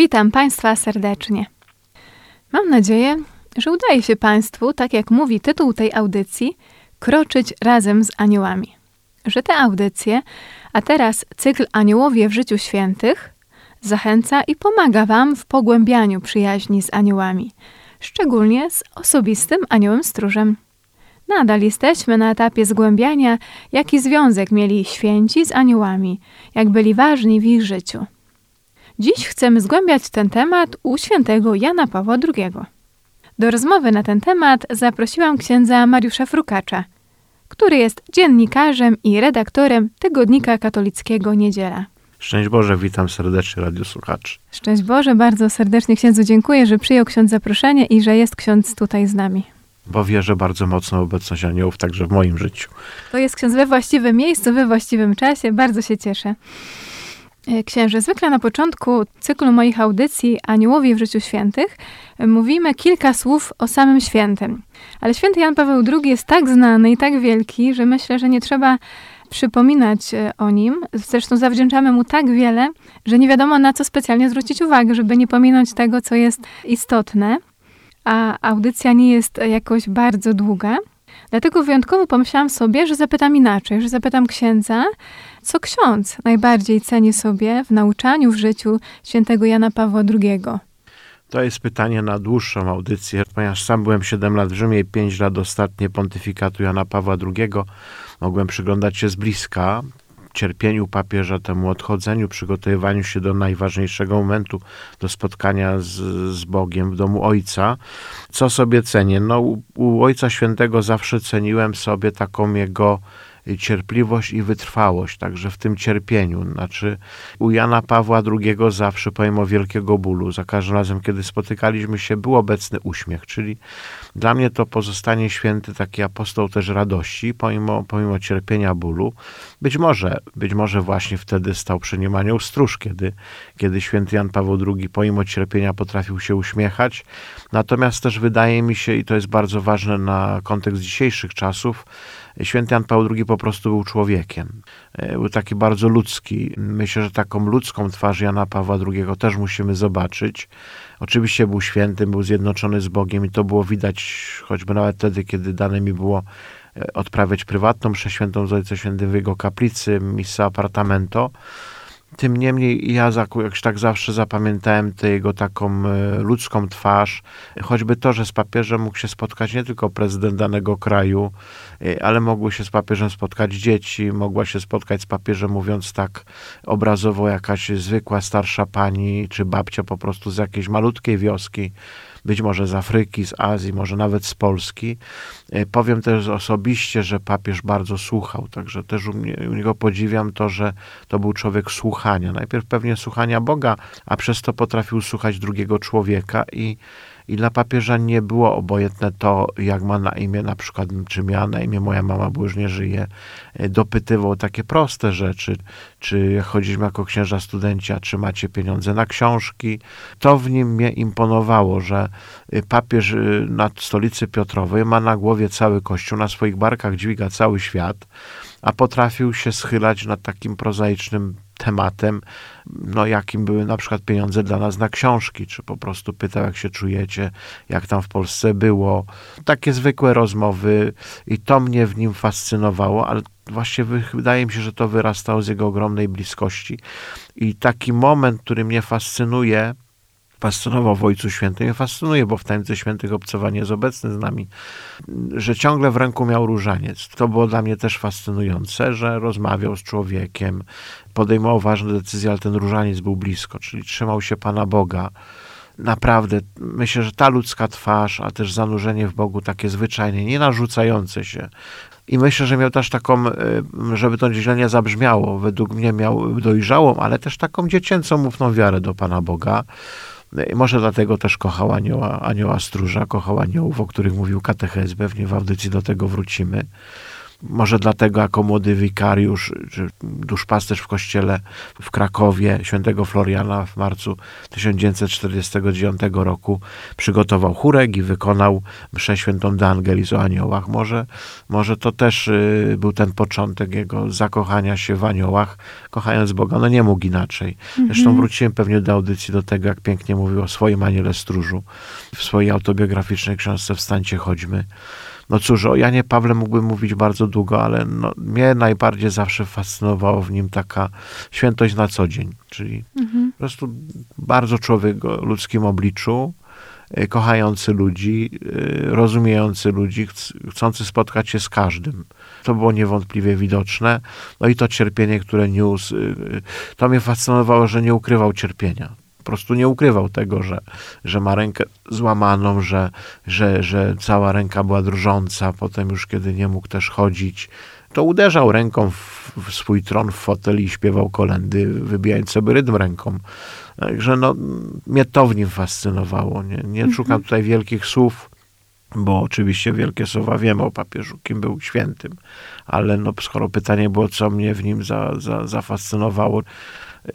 Witam Państwa serdecznie. Mam nadzieję, że udaje się Państwu, tak jak mówi tytuł tej audycji, kroczyć razem z aniołami. Że te audycje, a teraz cykl Aniołowie w życiu świętych, zachęca i pomaga Wam w pogłębianiu przyjaźni z aniołami, szczególnie z osobistym aniołem stróżem. Nadal jesteśmy na etapie zgłębiania, jaki związek mieli święci z aniołami, jak byli ważni w ich życiu. Dziś chcemy zgłębiać ten temat u świętego Jana Pawła II. Do rozmowy na ten temat zaprosiłam księdza Mariusza Frukacza, który jest dziennikarzem i redaktorem tygodnika katolickiego Niedziela. Szczęść Boże, witam serdecznie radiosłuchaczy. Szczęść Boże, bardzo serdecznie księdzu dziękuję, że przyjął ksiądz zaproszenie i że jest ksiądz tutaj z nami. Bo wierzę bardzo mocno w obecność aniołów także w moim życiu. To jest ksiądz we właściwym miejscu, we właściwym czasie. Bardzo się cieszę. E, Księże, zwykle na początku cyklu moich audycji Aniołowie w życiu świętych e, mówimy kilka słów o samym świętym. Ale święty Jan Paweł II jest tak znany i tak wielki, że myślę, że nie trzeba przypominać e, o nim. Zresztą zawdzięczamy mu tak wiele, że nie wiadomo na co specjalnie zwrócić uwagę, żeby nie pominąć tego, co jest istotne. A audycja nie jest jakoś bardzo długa. Dlatego wyjątkowo pomyślałam sobie, że zapytam inaczej, że zapytam księdza, co ksiądz najbardziej ceni sobie w nauczaniu, w życiu świętego Jana Pawła II. To jest pytanie na dłuższą audycję, ponieważ sam byłem 7 lat w Rzymie i 5 lat ostatnie pontyfikatu Jana Pawła II. Mogłem przyglądać się z bliska cierpieniu papieża, temu odchodzeniu, przygotowywaniu się do najważniejszego momentu, do spotkania z, z Bogiem w domu Ojca. Co sobie cenię? No, u, u Ojca Świętego zawsze ceniłem sobie taką jego cierpliwość i wytrwałość, także w tym cierpieniu. Znaczy, u Jana Pawła II zawsze, pomimo wielkiego bólu, za każdym razem, kiedy spotykaliśmy się, był obecny uśmiech, czyli dla mnie to pozostanie święty taki apostoł też radości, pomimo, pomimo cierpienia bólu. Być może, być może właśnie wtedy stał przy nim anioł stróż, kiedy, kiedy święty Jan Paweł II pomimo cierpienia potrafił się uśmiechać. Natomiast też wydaje mi się, i to jest bardzo ważne na kontekst dzisiejszych czasów, Święty Jan Paweł II po prostu był człowiekiem. E, Był taki bardzo ludzki. Myślę, że taką ludzką twarz Jana Pawła II też musimy zobaczyć. Oczywiście był świętym, był zjednoczony z Bogiem i to było widać choćby nawet wtedy, kiedy dane mi było e, odprawiać prywatną mszę świętą z Ojcem Świętym w jego kaplicy, missa apartamento. Tym niemniej ja jakoś tak zawsze zapamiętałem tę jego taką e, ludzką twarz, choćby to, że z papieżem mógł się spotkać nie tylko prezydent danego kraju, ale mogły się z papieżem spotkać dzieci, mogła się spotkać z papieżem, mówiąc tak obrazowo, jakaś zwykła starsza pani czy babcia po prostu z jakiejś malutkiej wioski, być może z Afryki, z Azji, może nawet z Polski. E, Powiem też osobiście, że papież bardzo słuchał, także też u, mnie, u niego podziwiam to, że to był człowiek słuchania. Najpierw pewnie słuchania Boga, a przez to potrafił słuchać drugiego człowieka i i dla papieża nie było obojętne to, jak ma na imię, na przykład, czy miała na imię moja mama, bo już nie żyje. E, Dopytywał takie proste rzeczy, czy chodziliśmy jako księża studenci, a czy macie pieniądze na książki. To w nim mnie imponowało, że y, papież y, na stolicy Piotrowej ma na głowie cały kościół, na swoich barkach dźwiga cały świat, a potrafił się schylać nad takim prozaicznym tematem, no jakim były na przykład pieniądze dla nas na książki, czy po prostu pytał, jak się czujecie, jak tam w Polsce było. Takie zwykłe rozmowy i to mnie w nim fascynowało, ale właśnie wy- wydaje mi się, że to wyrastało z jego ogromnej bliskości. I taki moment, który mnie fascynuje, fascynował w Ojcu Świętym fascynuje, bo w Tajemnicy Świętych obcowanie jest obecny z nami, że ciągle w ręku miał różaniec. To było dla mnie też fascynujące, że rozmawiał z człowiekiem, podejmował ważne decyzje, ale ten różaniec był blisko, czyli trzymał się Pana Boga. Naprawdę, myślę, że ta ludzka twarz, a też zanurzenie w Bogu takie zwyczajnie, nie narzucające się. I myślę, że miał też taką, żeby to źle zabrzmiało, według mnie miał dojrzałą, ale też taką dziecięcą, ufną wiarę do Pana Boga. I może dlatego też kochał anioła, anioła stróża, kochał aniołów, o których mówił katechez, pewnie w audycji do tego wrócimy. Może dlatego jako młody wikariusz, czy duszpasterz w kościele w Krakowie świętego Floriana w marcu 1949 roku przygotował chórek i wykonał mszę świętą de Angelis o aniołach. Może, może to też y, był ten początek jego zakochania się w aniołach, kochając Boga. No nie mógł inaczej. Zresztą wróciłem pewnie do audycji do tego, jak pięknie mówił o swoim aniele stróżu w swojej autobiograficznej książce Wstańcie, chodźmy. No cóż, o Janie Pawle mógłbym mówić bardzo długo, ale no, mnie najbardziej zawsze fascynowało w nim taka świętość na co dzień, czyli po prostu bardzo człowiek o ludzkim obliczu, y, kochający ludzi, y, rozumiejący ludzi, chc- chcący spotkać się z każdym. To było niewątpliwie widoczne. No i to cierpienie, które niósł, y, to mnie fascynowało, że nie ukrywał cierpienia. Po prostu nie ukrywał tego, że, że ma rękę złamaną, że, że, że cała ręka była drżąca, potem już kiedy nie mógł też chodzić, to uderzał ręką w, w swój tron, w fotel i śpiewał kolendy, wybijając sobie rytm ręką. Także no, mnie to w nim fascynowało. Nie, nie szukam tutaj wielkich słów, bo oczywiście wielkie słowa wiemy o papieżu, kim był świętym, ale no, skoro pytanie było, co mnie w nim za, za, zafascynowało,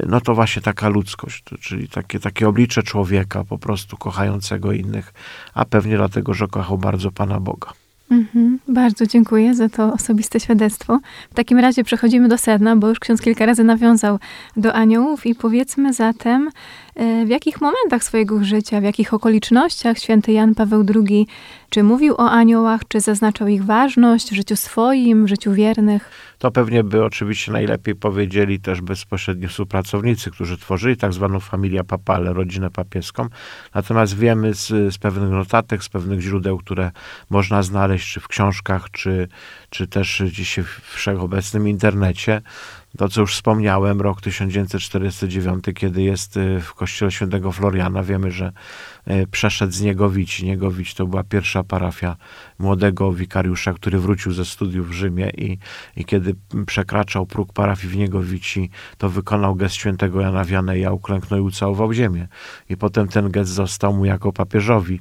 no to właśnie taka ludzkość, czyli takie, takie oblicze człowieka po prostu kochającego innych, a pewnie dlatego, że kochał bardzo Pana Boga. Mhm, bardzo dziękuję za to osobiste świadectwo. W takim razie przechodzimy do sedna, bo już ksiądz kilka razy nawiązał do aniołów i powiedzmy zatem, w jakich momentach swojego życia, w jakich okolicznościach święty Jan Paweł II czy mówił o aniołach, czy zaznaczał ich ważność w życiu swoim, w życiu wiernych? To pewnie by oczywiście najlepiej powiedzieli też bezpośrednio współpracownicy, którzy tworzyli tak zwaną familię papale, rodzinę papieską. Natomiast wiemy z, z pewnych notatek, z pewnych źródeł, które można znaleźć czy w książkach, czy, czy też dzisiaj w wszechobecnym internecie, to, co już wspomniałem, rok 1949, kiedy jest y, w kościele świętego Floriana, wiemy, że przeszedł z Niegowici. Niegowicz to była pierwsza parafia młodego wikariusza, który wrócił ze studiów w Rzymie i, i kiedy przekraczał próg parafii w Niegowici, to wykonał gest świętego Jana Wianeja, uklęknął i ucałował ziemię. I potem ten gest został mu jako papieżowi.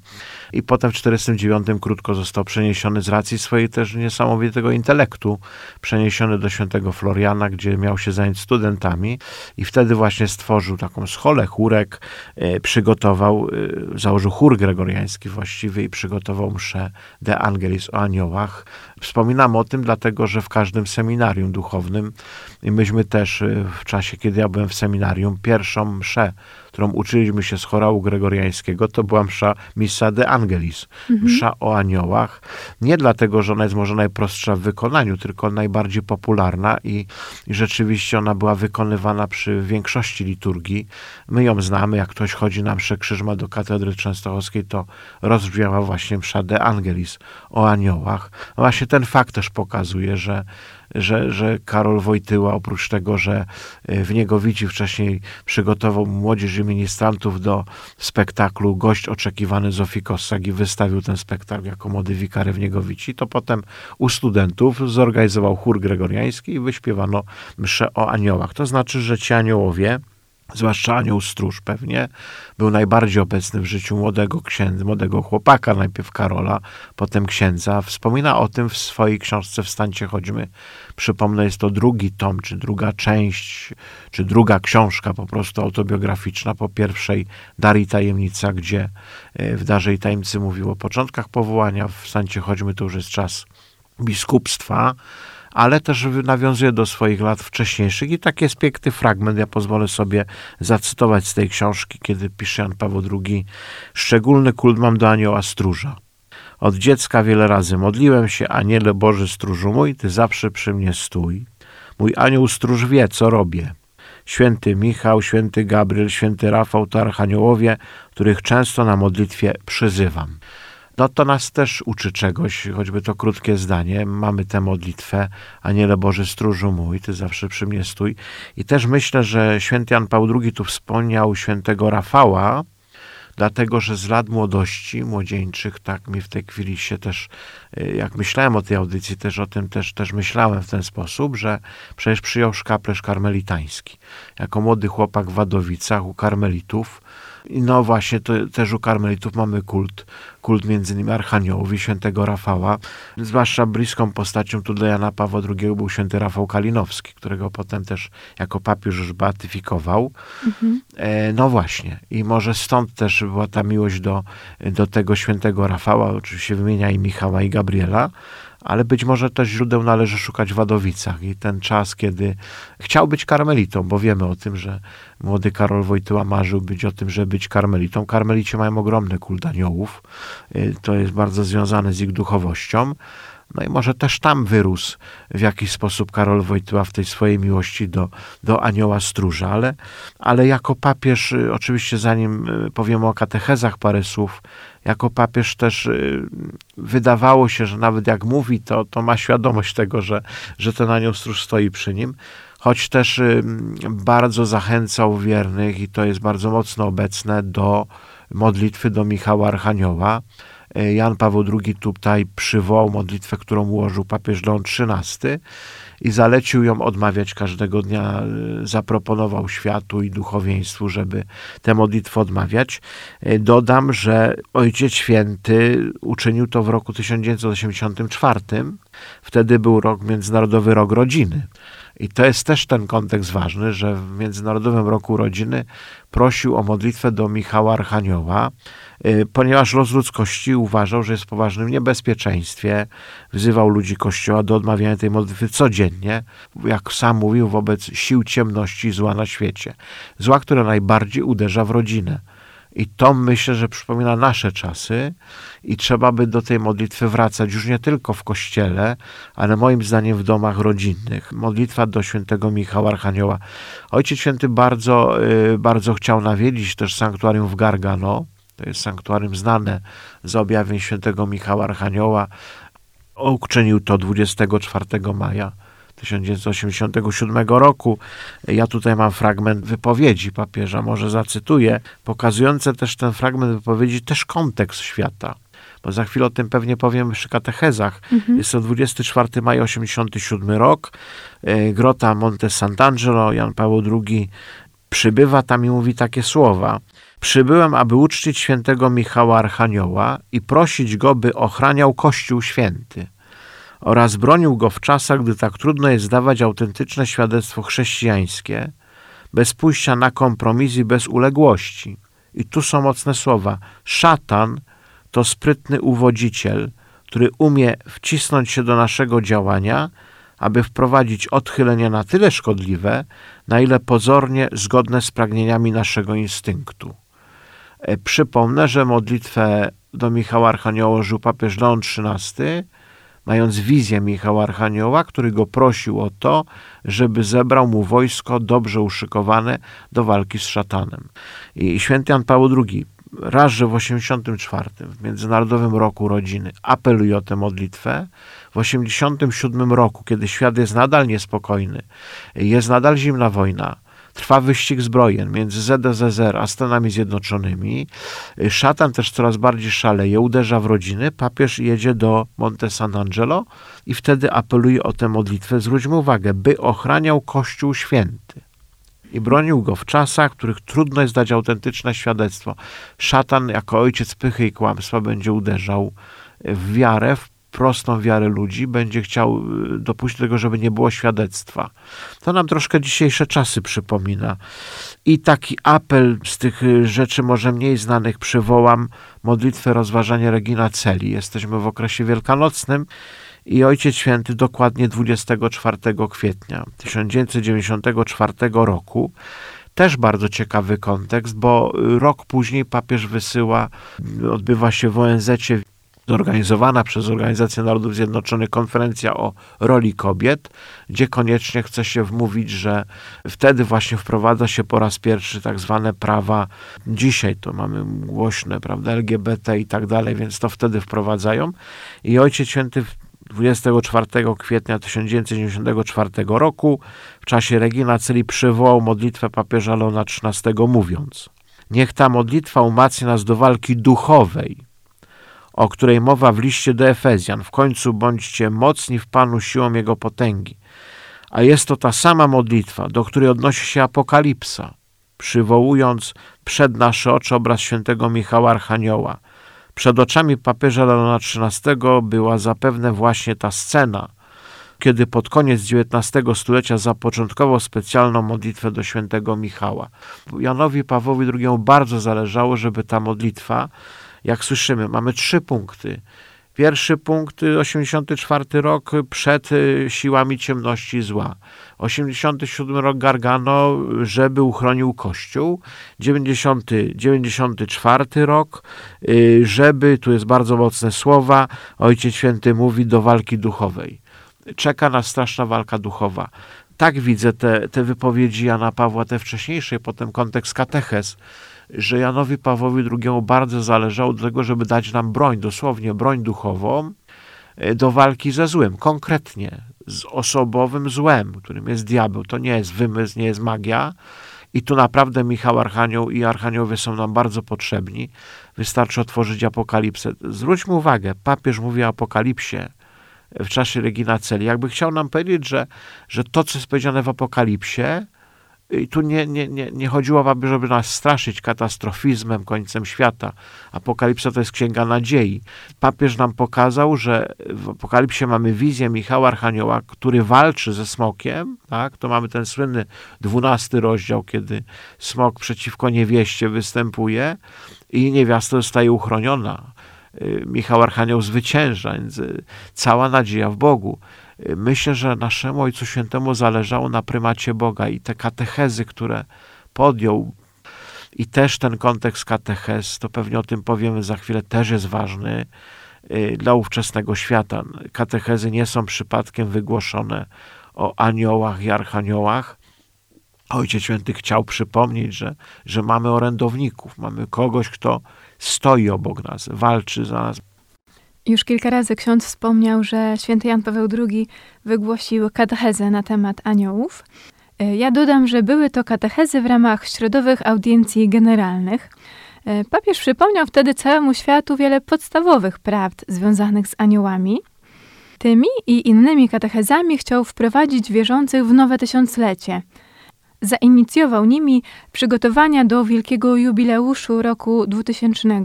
I potem w 1949 krótko został przeniesiony z racji swojej też niesamowitego intelektu, przeniesiony do świętego Floriana, gdzie miał się zająć studentami i wtedy właśnie stworzył taką scholę, chórek, e, przygotował, e, założył chór gregoriański właściwie i przygotował mszę De Angelis o aniołach. Wspominam o tym dlatego, że w każdym seminarium duchownym i myśmy też e, w czasie, kiedy ja byłem w seminarium, pierwszą mszę, którą uczyliśmy się z chorału gregoriańskiego, to była msza Missa de Angelis, msza o aniołach. Nie dlatego, że ona jest może najprostsza w wykonaniu, tylko najbardziej popularna i, i rzeczywiście ona była wykonywana przy większości liturgii. My ją znamy, jak ktoś chodzi na mszę krzyżma do katedry częstochowskiej, to rozbrzmiała właśnie msza de Angelis o aniołach. Właśnie ten fakt też pokazuje, że że, że Karol Wojtyła, oprócz tego, że e, w Niegowici wcześniej przygotował młodzież i ministrantów do spektaklu Gość oczekiwany Zofii Kossak i wystawił ten spektakl jako młody wikary w Niegowici, to potem u studentów zorganizował chór gregoriański i wyśpiewano mszę o aniołach. To znaczy, że ci aniołowie zwłaszcza anioł stróż pewnie, był najbardziej obecny w życiu młodego księdza, młodego chłopaka, najpierw Karola, potem księdza. Wspomina o tym w swojej książce Wstańcie, chodźmy. Przypomnę, jest to drugi tom, czy druga część, czy druga książka po prostu autobiograficzna po pierwszej Dar i Tajemnica, gdzie e, w Darze i Tajemnicy mówił o początkach powołania. W Wstańcie, chodźmy, to już jest czas biskupstwa, ale też nawiązuje do swoich lat wcześniejszych i taki jest piękny fragment, ja pozwolę sobie zacytować z tej książki, kiedy pisze Jan Paweł II. Szczególny kult mam do anioła stróża. Od dziecka wiele razy modliłem się, aniele Boży stróżu mój, ty zawsze przy mnie stój. Mój anioł stróż wie, co robię. święty Michał, święty Gabriel, święty Rafał to archaniołowie, których często na modlitwie przyzywam. No to nas też uczy czegoś, choćby to krótkie zdanie. Mamy tę modlitwę, Aniele Boży stróżu mój, Ty zawsze przy mnie stój. I też myślę, że święty Jan Paweł II tu wspomniał świętego Rafała, dlatego że z lat młodości, młodzieńczych, tak mi w tej chwili się też, y, jak myślałem o tej audycji, też o tym też, też myślałem w ten sposób, że przecież przyjął szkaplerz karmelitański. Jako młody chłopak w Wadowicach u karmelitów, no właśnie, to też u karmelitów mamy kult, kult między innymi Archaniołów i świętego Rafała. Zwłaszcza bliską postacią tu dla Jana Pawła II był święty Rafał Kalinowski, którego potem też jako papież już beatyfikował. E, no właśnie, i może stąd też była ta miłość do, do tego świętego Rafała, oczywiście wymienia i Michała i Gabriela, ale być może też źródeł należy szukać w Wadowicach i ten czas, kiedy chciał być karmelitą, bo wiemy o tym, że młody Karol Wojtyła marzył być o tym, żeby być karmelitą. Karmelici mają ogromny kult aniołów, Y, to jest bardzo związane z ich duchowością. No i może też tam wyrósł w jakiś sposób Karol Wojtyła w tej swojej miłości do, do anioła stróża, ale, ale jako papież, y, oczywiście zanim y, powiemy o katechezach parę słów, jako papież też y, wydawało się, że nawet jak mówi, to, to ma świadomość tego, że, że ten anioł stróż stoi przy nim, choć też bardzo zachęcał wiernych i to jest bardzo mocno obecne do modlitwy do Michała Archanioła. Y, Jan Paweł II tutaj przywołał modlitwę, którą ułożył papież Leon XIII i zalecił ją odmawiać każdego dnia. Y, Zaproponował światu i duchowieństwu, żeby tę modlitwę odmawiać. Y, Dodam, że Ojciec Święty uczynił to w roku 1984. Wtedy był rok, Międzynarodowy Rok Rodziny. I to jest też ten kontekst ważny, że w Międzynarodowym Roku Rodziny prosił o modlitwę do Michała Archanioła, y, ponieważ los ludzkości uważał, że jest w poważnym niebezpieczeństwie. Wzywał ludzi Kościoła do odmawiania tej modlitwy codziennie, jak sam mówił, wobec sił ciemności i zła na świecie. Zła, które najbardziej uderza w rodzinę. I to myślę, że przypomina nasze czasy i trzeba by do tej modlitwy wracać już nie tylko w kościele, ale moim zdaniem w domach rodzinnych. Modlitwa do świętego Michała Archanioła. Ojciec Święty bardzo, y, bardzo chciał nawiedzić też sanktuarium w Gargano. To jest sanktuarium znane z objawień świętego Michała Archanioła. Uczynił to 24 maja 1987 roku. Ja tutaj mam fragment wypowiedzi papieża, może zacytuję, pokazujące też ten fragment wypowiedzi, też kontekst świata. Bo za chwilę o tym pewnie powiem przy katechezach. Jest to 24 maja 87 rok. E, Grota Monte Sant'Angelo, Jan Paweł II przybywa tam i mówi takie słowa. Przybyłem, aby uczcić świętego Michała Archanioła i prosić go, by ochraniał Kościół Święty oraz bronił go w czasach, gdy tak trudno jest zdawać autentyczne świadectwo chrześcijańskie, bez pójścia na kompromis i bez uległości. I tu są mocne słowa. Szatan to sprytny uwodziciel, który umie wcisnąć się do naszego działania, aby wprowadzić odchylenia na tyle szkodliwe, na ile pozornie zgodne z pragnieniami naszego instynktu. E, Przypomnę, że modlitwę do Michała Archanioła żył papież Leon XIII, mając wizję Michała Archanioła, który go prosił o to, żeby zebrał mu wojsko dobrze uszykowane do walki z szatanem. I święty Jan Paweł II raz, że w 84, w Międzynarodowym Roku Rodziny, apeluje o tę modlitwę. W 87 roku, kiedy świat jest nadal niespokojny, jest nadal zimna wojna, trwa wyścig zbrojen między ZSRR a Stanami Zjednoczonymi. Szatan też coraz bardziej szaleje, uderza w rodziny. Papież jedzie do Monte San Angelo i wtedy apeluje o tę modlitwę. Zwróćmy uwagę, by ochraniał Kościół Święty i bronił go w czasach, w których trudno jest dać autentyczne świadectwo. Szatan jako ojciec pychy i kłamstwa będzie uderzał w wiarę, w prostą wiarę ludzi, będzie chciał y, dopuścić do tego, żeby nie było świadectwa. To nam troszkę dzisiejsze czasy przypomina. I taki apel z tych y, rzeczy może mniej znanych przywołam modlitwę rozważania Regina Celi. Jesteśmy w okresie wielkanocnym i Ojciec Święty dokładnie 24 kwietnia 1994 roku też bardzo ciekawy kontekst, bo rok później papież wysyła, odbywa się w ONZ zorganizowana przez Organizację Narodów Zjednoczonych konferencja o roli kobiet, gdzie koniecznie chce się wmówić, że wtedy właśnie wprowadza się po raz pierwszy tak zwane prawa, dzisiaj to mamy głośne, prawda, LGBT i tak dalej, więc to wtedy wprowadzają. I Ojciec Święty 24 kwietnia 1994 roku w czasie Regina Celi przywołał modlitwę papieża Leona XIII mówiąc Niech ta modlitwa umacnia nas do walki duchowej, o której mowa w liście do Efezjan. W końcu bądźcie mocni w Panu siłą Jego potęgi. A jest to ta sama modlitwa, do której odnosi się Apokalipsa, przywołując przed nasze oczy obraz świętego Michała Archanioła. Przed oczami papieża Leona XIII była zapewne właśnie ta scena, kiedy pod koniec XIX stulecia zapoczątkował specjalną modlitwę do świętego Michała. Janowi Pawłowi II bardzo zależało, żeby ta modlitwa jak słyszymy, mamy trzy punkty. Pierwszy punkt, 84 rok przed y, siłami ciemności zła. 87 rok Gargano, żeby uchronił Kościół. 90, 94 rok, y, żeby, tu jest bardzo mocne słowa, Ojciec Święty mówi do walki duchowej. Czeka nas straszna walka duchowa. Tak widzę te, te wypowiedzi Jana Pawła, te wcześniejsze, potem kontekst katechez że Janowi Pawłowi II bardzo zależało do tego, żeby dać nam broń, dosłownie broń duchową e, do walki ze złem, konkretnie z osobowym złem, którym jest diabeł. To nie jest wymysł, nie jest magia. I tu naprawdę Michał Archanioł i Archaniowie są nam bardzo potrzebni. Wystarczy otworzyć Apokalipsę. Zwróćmy uwagę, papież mówi o Apokalipsie w czasie Regina Celi. Jakby chciał nam powiedzieć, że, że to, co jest powiedziane w Apokalipsie, i tu nie, nie, nie, nie chodziło, aby, żeby nas straszyć katastrofizmem, końcem świata. Apokalipsa to jest księga nadziei. Papież nam pokazał, że w Apokalipsie mamy wizję Michała Archanioła, który walczy ze smokiem. Tak? To mamy ten słynny dwunasty rozdział, kiedy smok przeciwko niewieście występuje i niewiasta zostaje uchroniona. Y, Michał Archanioł zwycięża, więc y, cała nadzieja w Bogu. Myślę, że naszemu Ojcu Świętemu zależało na prymacie Boga i te katechezy, które podjął, i też ten kontekst katechez, to pewnie o tym powiemy za chwilę, też jest ważny y, dla ówczesnego świata. Katechezy nie są przypadkiem wygłoszone o aniołach i archaniołach. Ojciec Święty chciał przypomnieć, że, że mamy orędowników, mamy kogoś, kto stoi obok nas, walczy za nas, już kilka razy ksiądz wspomniał, że święty Jan Paweł II wygłosił katechezę na temat aniołów. E, ja dodam, że były to katechezy w ramach środowych audiencji generalnych. E, papież przypomniał wtedy całemu światu wiele podstawowych prawd związanych z aniołami. Tymi i innymi katechezami chciał wprowadzić wierzących w nowe tysiąclecie. Zainicjował nimi przygotowania do wielkiego jubileuszu roku 2000,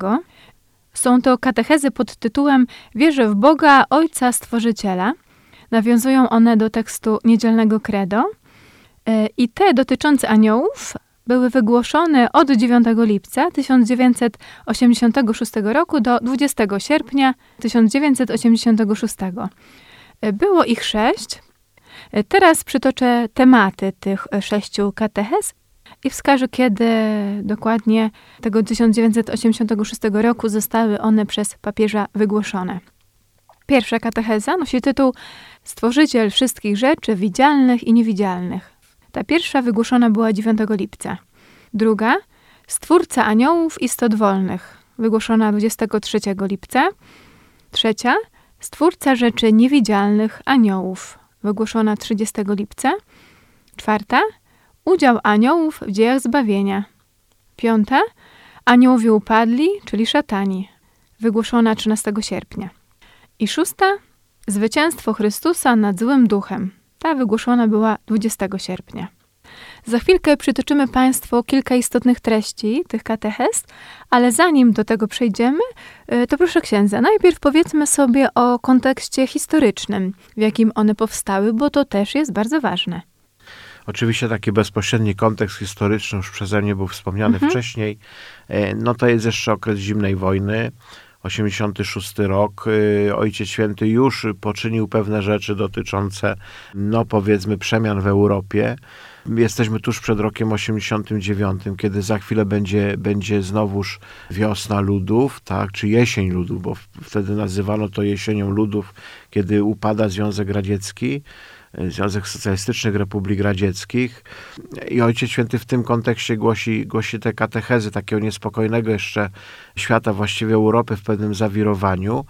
są to katechezy pod tytułem Wierzę w Boga, Ojca Stworzyciela. Nawiązują one do tekstu niedzielnego credo. E, I te dotyczące aniołów były wygłoszone od 9 lipca 1986 roku do 20 sierpnia 1986. E, było ich sześć. E, teraz przytoczę tematy tych sześciu katechez i wskażę, kiedy dokładnie tego 1986 roku zostały one przez papieża wygłoszone. Pierwsza katecheza nosi tytuł Stworzyciel wszystkich rzeczy widzialnych i niewidzialnych. Ta pierwsza wygłoszona była 9 lipca. Druga Stwórca aniołów i stot wolnych, wygłoszona 23 lipca. Trzecia Stwórca rzeczy niewidzialnych aniołów, wygłoszona 30 lipca. Czwarta Udział aniołów w dziejach zbawienia. Piąta. Aniołowie upadli, czyli szatani. Wygłoszona 13 sierpnia. I szósta. Zwycięstwo Chrystusa nad złym duchem. Ta wygłoszona była 20 sierpnia. Za chwilkę przytoczymy Państwu kilka istotnych treści tych katechez, ale zanim do tego przejdziemy, y, to proszę księdza, najpierw powiedzmy sobie o kontekście historycznym, w jakim one powstały, bo to też jest bardzo ważne. Oczywiście taki bezpośredni kontekst historyczny już przeze mnie był wspomniany mhm. wcześniej. E, no to jest jeszcze okres zimnej wojny. 86 rok. E, Ojciec Święty już poczynił pewne rzeczy dotyczące, no powiedzmy, przemian w Europie. Jesteśmy tuż przed rokiem 89, kiedy za chwilę będzie, będzie znowuż wiosna ludów, tak, czy jesień ludów, bo wtedy nazywano to jesienią ludów, kiedy upada Związek Radziecki. Związek Socjalistycznych Republik Radzieckich. I Ojciec Święty w tym kontekście głosi, głosi te katechezy takiego niespokojnego jeszcze świata, właściwie Europy w pewnym zawirowaniu.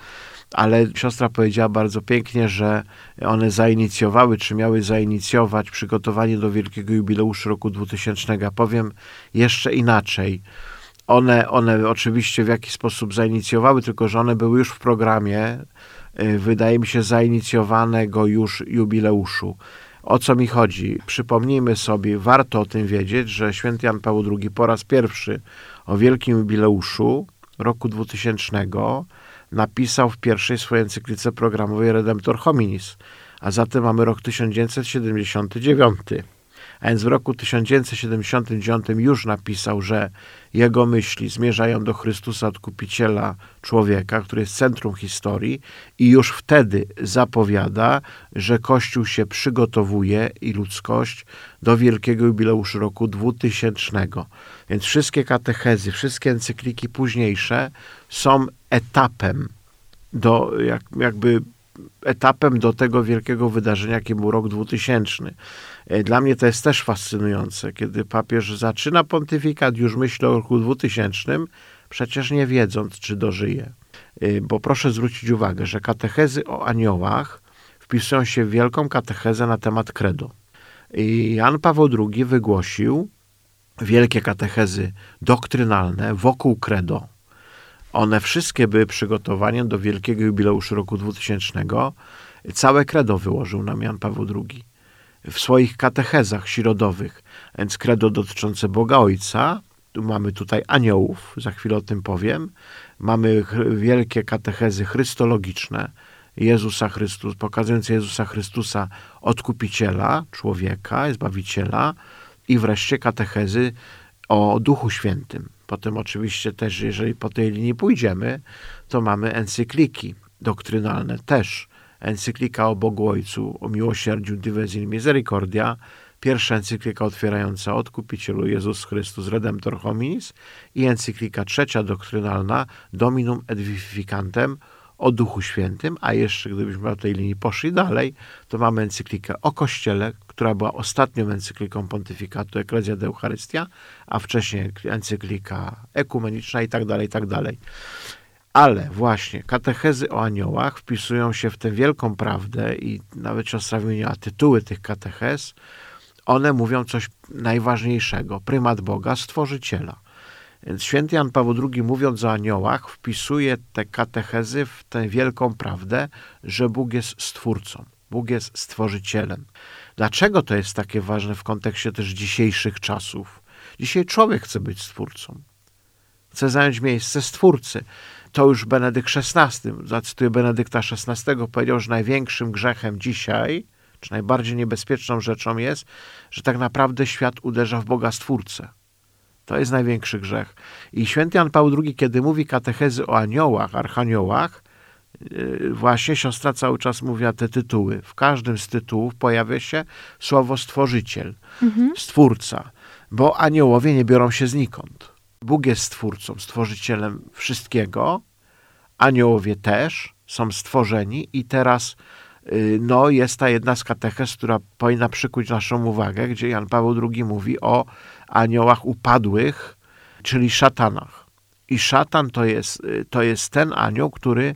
Ale siostra powiedziała bardzo pięknie, że one zainicjowały, czy miały zainicjować przygotowanie do wielkiego jubileuszu roku 2000. Powiem jeszcze inaczej. One, one oczywiście w jakiś sposób zainicjowały, tylko że one były już w programie wydaje mi się, zainicjowanego już jubileuszu. O co mi chodzi? Przypomnijmy sobie, warto o tym wiedzieć, że święty Jan Paweł II po raz pierwszy o wielkim jubileuszu roku 2000 napisał w pierwszej swojej encyklice programowej Redemptor Hominis, a zatem mamy rok 1979. A więc w roku 1979 już napisał, że jego myśli zmierzają do Chrystusa, odkupiciela człowieka, który jest centrum historii, i już wtedy zapowiada, że Kościół się przygotowuje i ludzkość do wielkiego jubileuszu roku 2000. Więc wszystkie katechezy, wszystkie encykliki późniejsze są etapem do jak, jakby etapem do tego wielkiego wydarzenia, jakim był rok 2000. E, dla mnie to jest też fascynujące, kiedy papież zaczyna pontyfikat, już myśli o roku 2000, przecież nie wiedząc, czy dożyje. E, bo proszę zwrócić uwagę, że katechezy o aniołach wpisują się w wielką katechezę na temat credo. I Jan Paweł II wygłosił wielkie katechezy doktrynalne wokół credo. One wszystkie były przygotowaniem do wielkiego jubileuszu roku 2000. Całe credo wyłożył nam Jan Paweł II w swoich katechezach środowych, więc credo dotyczące Boga Ojca, mamy tutaj aniołów, za chwilę o tym powiem, mamy wielkie katechezy chrystologiczne, Jezusa Chrystus, pokazujące Jezusa Chrystusa, odkupiciela, człowieka, zbawiciela i wreszcie katechezy o Duchu Świętym. Potem oczywiście też, jeżeli po tej linii pójdziemy, to mamy encykliki doktrynalne też. Encyklika o Bogu Ojcu, o miłosierdziu Dives in Misericordia, pierwsza encyklika otwierająca Odkupicielu Jezus Chrystus Redemptor Hominis i encyklika trzecia doktrynalna Dominum et Vivificantem o Duchu Świętym, a jeszcze gdybyśmy na tej linii poszli dalej, to mamy encyklikę o Kościele, która była ostatnią encykliką pontyfikatu Ecclesia de Eucharystia, a wcześniej encyklika ekumeniczna i tak dalej, i tak dalej. Ale właśnie katechezy o aniołach wpisują się w tę wielką prawdę i nawet siostra wymieniła tytuły tych katechez. One mówią coś najważniejszego. Prymat Boga, Stworzyciela. Więc święty Jan Paweł II mówiąc o aniołach wpisuje te katechezy w tę wielką prawdę, że Bóg jest Stwórcą. Bóg jest Stworzycielem. Dlaczego to jest takie ważne w kontekście też dzisiejszych czasów? Dzisiaj człowiek chce być Stwórcą. Chce zająć miejsce Stwórcy to już Benedykt XVI, zacytuję Benedykta XVI, powiedział, że największym grzechem dzisiaj, czy najbardziej niebezpieczną rzeczą jest, że tak naprawdę świat uderza w Boga Stwórcę. To jest największy grzech. I święty Jan Paweł II, kiedy mówi katechezy o aniołach, archaniołach, yy, właśnie siostra cały czas mówiła te tytuły. W każdym z tytułów pojawia się słowo stworzyciel, mhm. stwórca, bo aniołowie nie biorą się znikąd. Bóg jest stwórcą, stworzycielem wszystkiego, aniołowie też są stworzeni i teraz y, no, jest ta jedna z katechez, która powinna przykuć naszą uwagę, gdzie Jan Paweł II mówi o aniołach upadłych, czyli szatanach. I szatan to jest, y, to jest ten anioł, który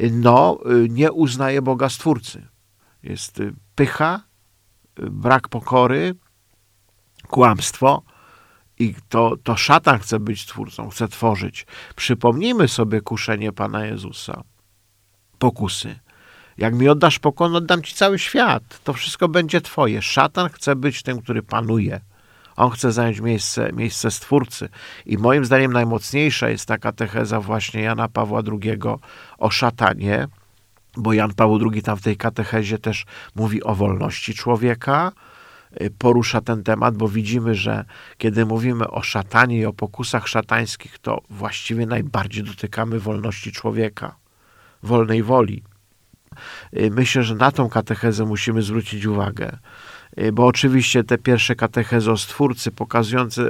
y, no, nie uznaje Boga Stwórcy. Jest pycha, brak pokory, kłamstwo, i to, to szatan chce być twórcą, chce tworzyć. Przypomnijmy sobie kuszenie Pana Jezusa. Pokusy. Jak mi oddasz pokon, oddam ci cały świat. To wszystko będzie twoje. Szatan chce być tym, który panuje. On chce zająć miejsce, miejsce stwórcy. I moim zdaniem najmocniejsza jest taka katecheza właśnie Jana Pawła II o szatanie, bo Jan Paweł II tam w tej katechezie też mówi o wolności człowieka, Y, porusza ten temat, bo widzimy, że kiedy mówimy o szatanie i o pokusach szatańskich, to właściwie najbardziej dotykamy wolności człowieka, wolnej woli. Y, myślę, że na tą katechezę musimy zwrócić uwagę. Y, Bo oczywiście te pierwsze katechezy o Stwórcy pokazujące,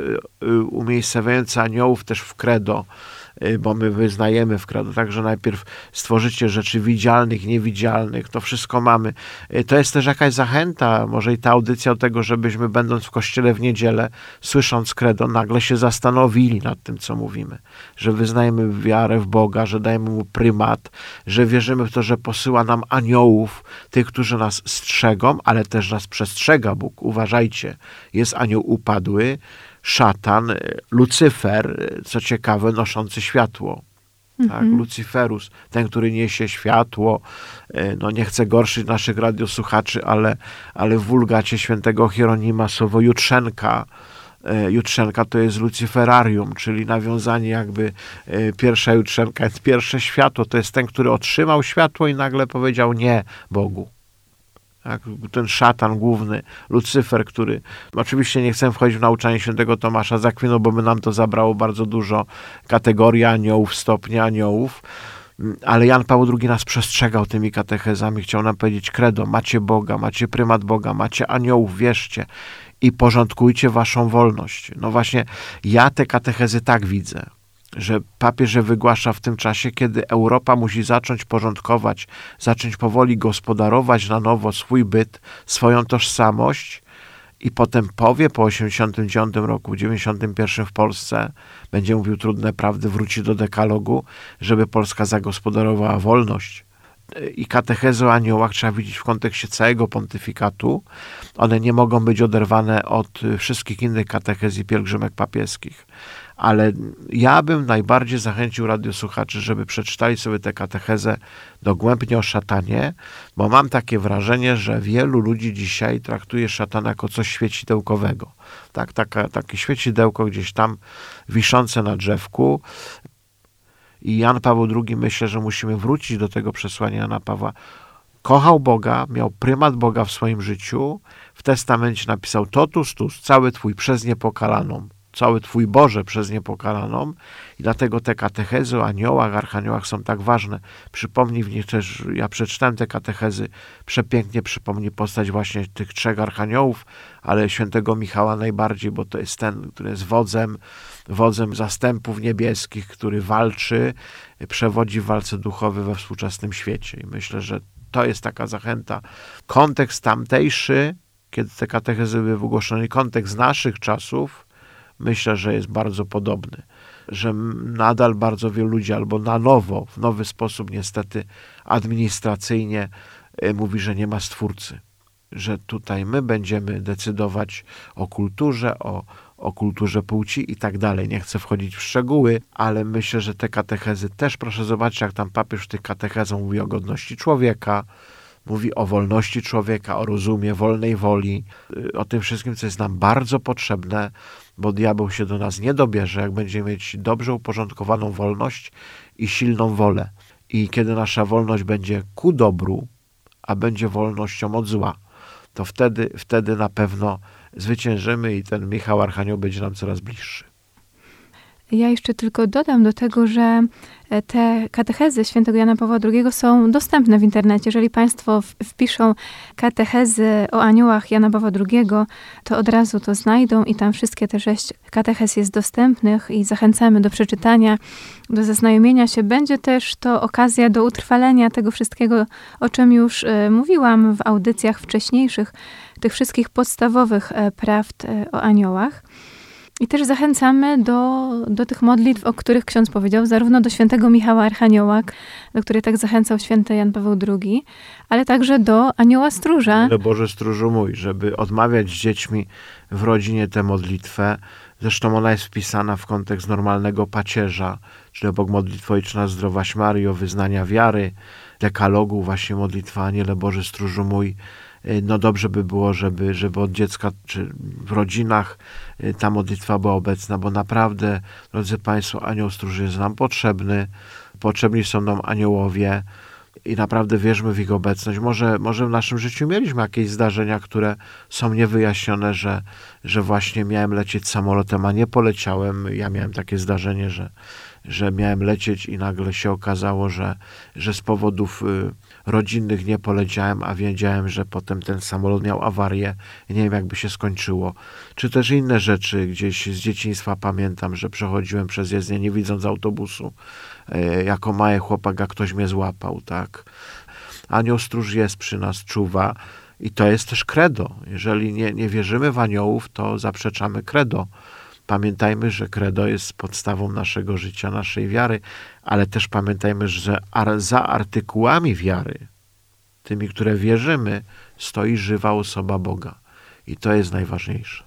y, umiejscowiające aniołów też w credo, y, bo my wyznajemy w credo, także najpierw stworzycie rzeczy widzialnych, niewidzialnych, to wszystko mamy. Y, To jest też jakaś zachęta, może i ta audycja do tego, żebyśmy będąc w kościele w niedzielę, słysząc credo, nagle się zastanowili nad tym, co mówimy. Że wyznajemy wiarę w Boga, że dajemy Mu prymat, że wierzymy w to, że posyła nam aniołów, tych, którzy nas strzegą, ale też nas przestrzega Bóg. Uważajcie, jest anioł upadły, szatan, y, Lucyfer, y, co ciekawe, noszący światło. Tak, Lucyferus, ten, który niesie światło. y, No nie chcę gorszyć naszych radiosłuchaczy, ale, ale w wulgacie świętego Hieronima słowo Jutrzenka, Jutrzenka to jest Lucyferarium, czyli nawiązanie jakby pierwsza Jutrzenka jest pierwsze światło, to jest ten, który otrzymał światło i nagle powiedział nie Bogu. Tak, ten szatan główny, Lucyfer, który oczywiście nie chcę wchodzić w nauczanie świętego Tomasza z Akwinu, bo by nam to zabrało bardzo dużo kategorii aniołów, stopni aniołów, ale Jan Paweł II nas przestrzegał tymi katechezami, chciał nam powiedzieć credo, macie Boga, macie prymat Boga, macie aniołów, wierzcie i porządkujcie waszą wolność. No właśnie, ja te katechezy tak widzę, że papież je wygłasza w tym czasie, kiedy Europa musi zacząć porządkować, zacząć powoli gospodarować na nowo swój byt, swoją tożsamość i potem powie po 89 roku, 91 w Polsce, będzie mówił trudne prawdy, wróci do dekalogu, żeby Polska zagospodarowała wolność. I katechezy o aniołach trzeba widzieć w kontekście całego pontyfikatu. One nie mogą być oderwane od wszystkich innych katechez i pielgrzymek papieskich. Ale ja bym najbardziej zachęcił radiosłuchaczy, żeby przeczytali sobie tę katechezę dogłębnie o szatanie, bo mam takie wrażenie, że wielu ludzi dzisiaj traktuje szatana jako coś świecidełkowego. Tak, taka, takie świecidełko gdzieś tam wiszące na drzewku. I Jan Paweł II myślę, że musimy wrócić do tego przesłania Jana Pawła. Kochał Boga, miał prymat Boga w swoim życiu. W testamencie napisał totus tus, cały twój przez niepokalaną, cały twój Boże przez niepokalaną. I dlatego te katechezy o aniołach, archaniołach są tak ważne. Przypomnij w nich też, ja przeczytałem te katechezy, przepięknie przypomni postać właśnie tych trzech archaniołów, ale świętego Michała najbardziej, bo to jest ten, który jest wodzem, wodzem zastępów niebieskich, który walczy, przewodzi w walce duchowej we współczesnym świecie. I myślę, że to jest taka zachęta. Kontekst tamtejszy, kiedy te katechezy były wygłoszone, kontekst naszych czasów, myślę, że jest bardzo podobny. Że nadal bardzo wielu ludzi albo na nowo, w nowy sposób niestety administracyjnie y, mówi, że nie ma stwórcy. Że tutaj my będziemy decydować o kulturze, o, o kulturze płci i tak dalej. Nie chcę wchodzić w szczegóły, ale myślę, że te katechezy też, proszę zobaczyć, jak tam papież w tych katechezach mówi o godności człowieka, mówi o wolności człowieka, o rozumie wolnej woli, y, o tym wszystkim, co jest nam bardzo potrzebne, bo diabeł się do nas nie dobierze, jak będziemy mieć dobrze uporządkowaną wolność i silną wolę. I kiedy nasza wolność będzie ku dobru, a będzie wolnością od zła, to wtedy, wtedy na pewno zwyciężymy i ten Michał Archanioł będzie nam coraz bliższy. Ja jeszcze tylko dodam do tego, że e, te katechezy świętego Jana Pawła II są dostępne w internecie. Jeżeli Państwo wpiszą katechezy o aniołach Jana Pawła II, to od razu to znajdą i tam wszystkie te sześć katechez jest dostępnych i zachęcamy do przeczytania, do zaznajomienia się. Będzie też to okazja do utrwalenia tego wszystkiego, o czym już e, mówiłam w audycjach wcześniejszych, tych wszystkich podstawowych e, prawd o aniołach. I też zachęcamy do, do tych modlitw, o których ksiądz powiedział, zarówno do świętego Michała Archanioła, do której tak zachęcał święty Jan Paweł II, ale także do anioła stróża. Ale Boże stróżu mój, żeby odmawiać z dziećmi w rodzinie tę modlitwę. Zresztą ona jest wpisana w kontekst normalnego pacierza, czyli obok modlitwy Ojczyna Zdrowaś Mario, wyznania wiary, dekalogu, właśnie modlitwa Aniele Boże stróżu mój. Y, No dobrze by było, żeby, żeby od dziecka czy w rodzinach y, ta modlitwa była obecna, bo naprawdę, drodzy Państwo, anioł stróży jest nam potrzebny. Potrzebni są nam aniołowie i naprawdę wierzmy w ich obecność. Może, może w naszym życiu mieliśmy jakieś zdarzenia, które są niewyjaśnione, że, że właśnie miałem lecieć samolotem, a nie poleciałem. Ja miałem takie zdarzenie, że, że miałem lecieć i nagle się okazało, że, że z powodów y, rodzinnych nie poleciałem, a wiedziałem, że potem ten samolot miał awarię i nie wiem, jakby się skończyło. Czy też inne rzeczy gdzieś z dzieciństwa pamiętam, że przechodziłem przez jezdnię nie widząc autobusu. E, jako mały chłopak, a ktoś mnie złapał, tak. Anioł stróż jest przy nas, czuwa i to jest też credo. Jeżeli nie, nie wierzymy w aniołów, to zaprzeczamy credo. Pamiętajmy, że credo jest podstawą naszego życia, naszej wiary, ale też pamiętajmy, że za artykułami wiary, tymi, które wierzymy, stoi żywa osoba Boga. I to jest najważniejsze.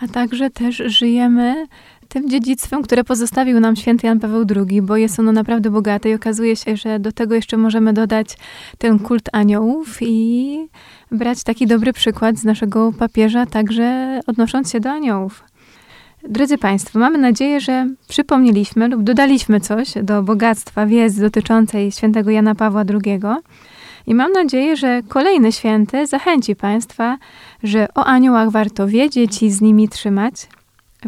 A także też żyjemy tym dziedzictwem, które pozostawił nam święty Jan Paweł II, bo jest ono naprawdę bogate i okazuje się, że do tego jeszcze możemy dodać ten kult aniołów i brać taki dobry przykład z naszego papieża, także odnosząc się do aniołów. Drodzy Państwo, mamy nadzieję, że przypomnieliśmy lub dodaliśmy coś do bogactwa wiedzy dotyczącej świętego Jana Pawła II. I mam nadzieję, że kolejny święty zachęci Państwa, że o aniołach warto wiedzieć i z nimi trzymać.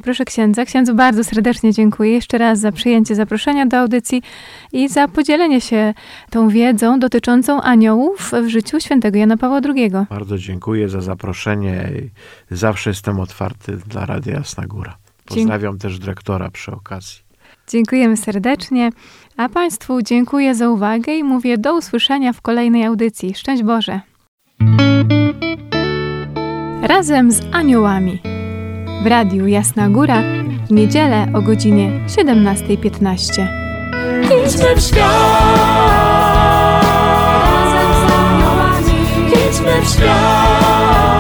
Proszę księdza, księdzu bardzo serdecznie dziękuję jeszcze raz za przyjęcie zaproszenia do audycji i za podzielenie się tą wiedzą dotyczącą aniołów w życiu świętego Jana Pawła II. Bardzo dziękuję za zaproszenie. Zawsze jestem otwarty dla Radia Jasna Góra. Pozdrawiam też dyrektora przy okazji. Dziękujemy serdecznie, a Państwu dziękuję za uwagę i mówię do usłyszenia w kolejnej audycji. Szczęść Boże! Razem z aniołami w Radiu Jasna Góra w niedzielę o godzinie 17.15. Idźmy w świat, Razem z aniołami idźmy w świat.